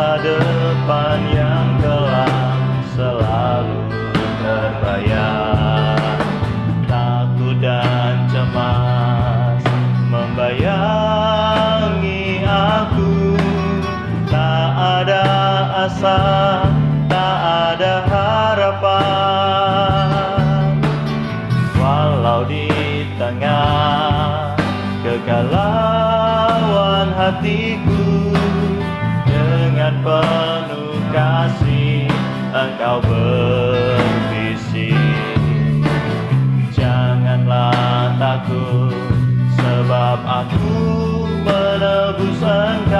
masa depan yang kelam selalu terbayang takut dan cemas membayangi aku. Tak ada asa tak ada harapan. Walau di tengah kegalauan hatiku kasih engkau berbisik janganlah takut sebab aku menebus engkau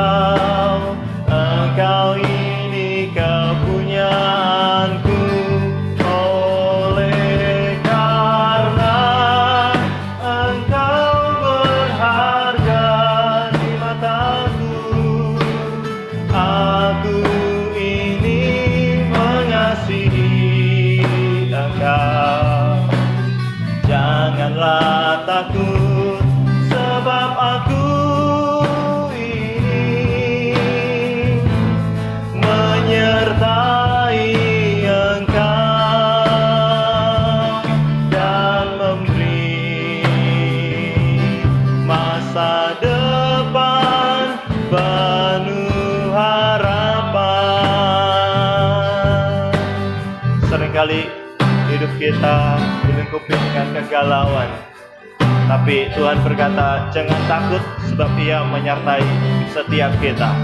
sering kali hidup kita dilingkupi dengan kegalauan. Tapi Tuhan berkata jangan takut sebab ia menyertai setiap kita.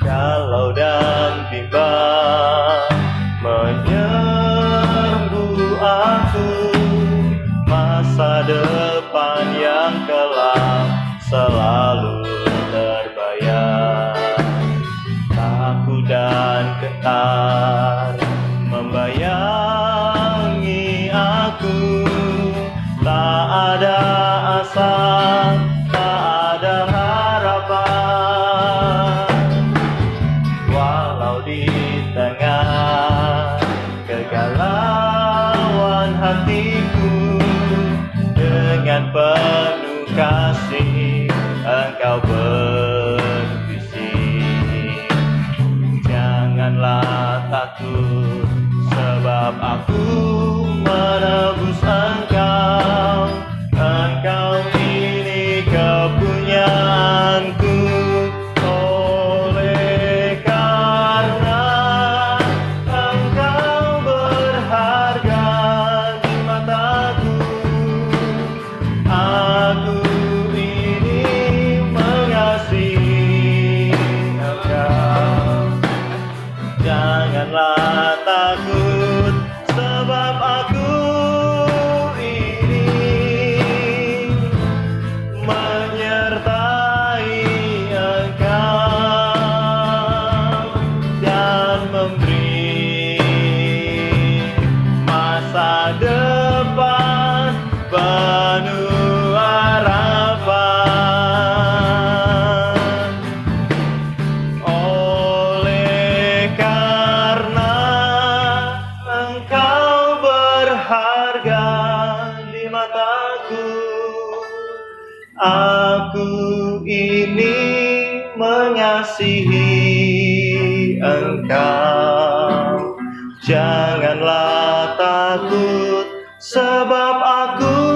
Kalau dan bimbang selalu terbayang Takut dan gentar membayangi aku. Tak ada asa, tak ada harapan. Walau di tengah kegalauan hatiku Dengan penuh kasih Aku ini mengasihi engkau. Janganlah takut sebab aku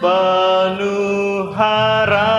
penuh harapan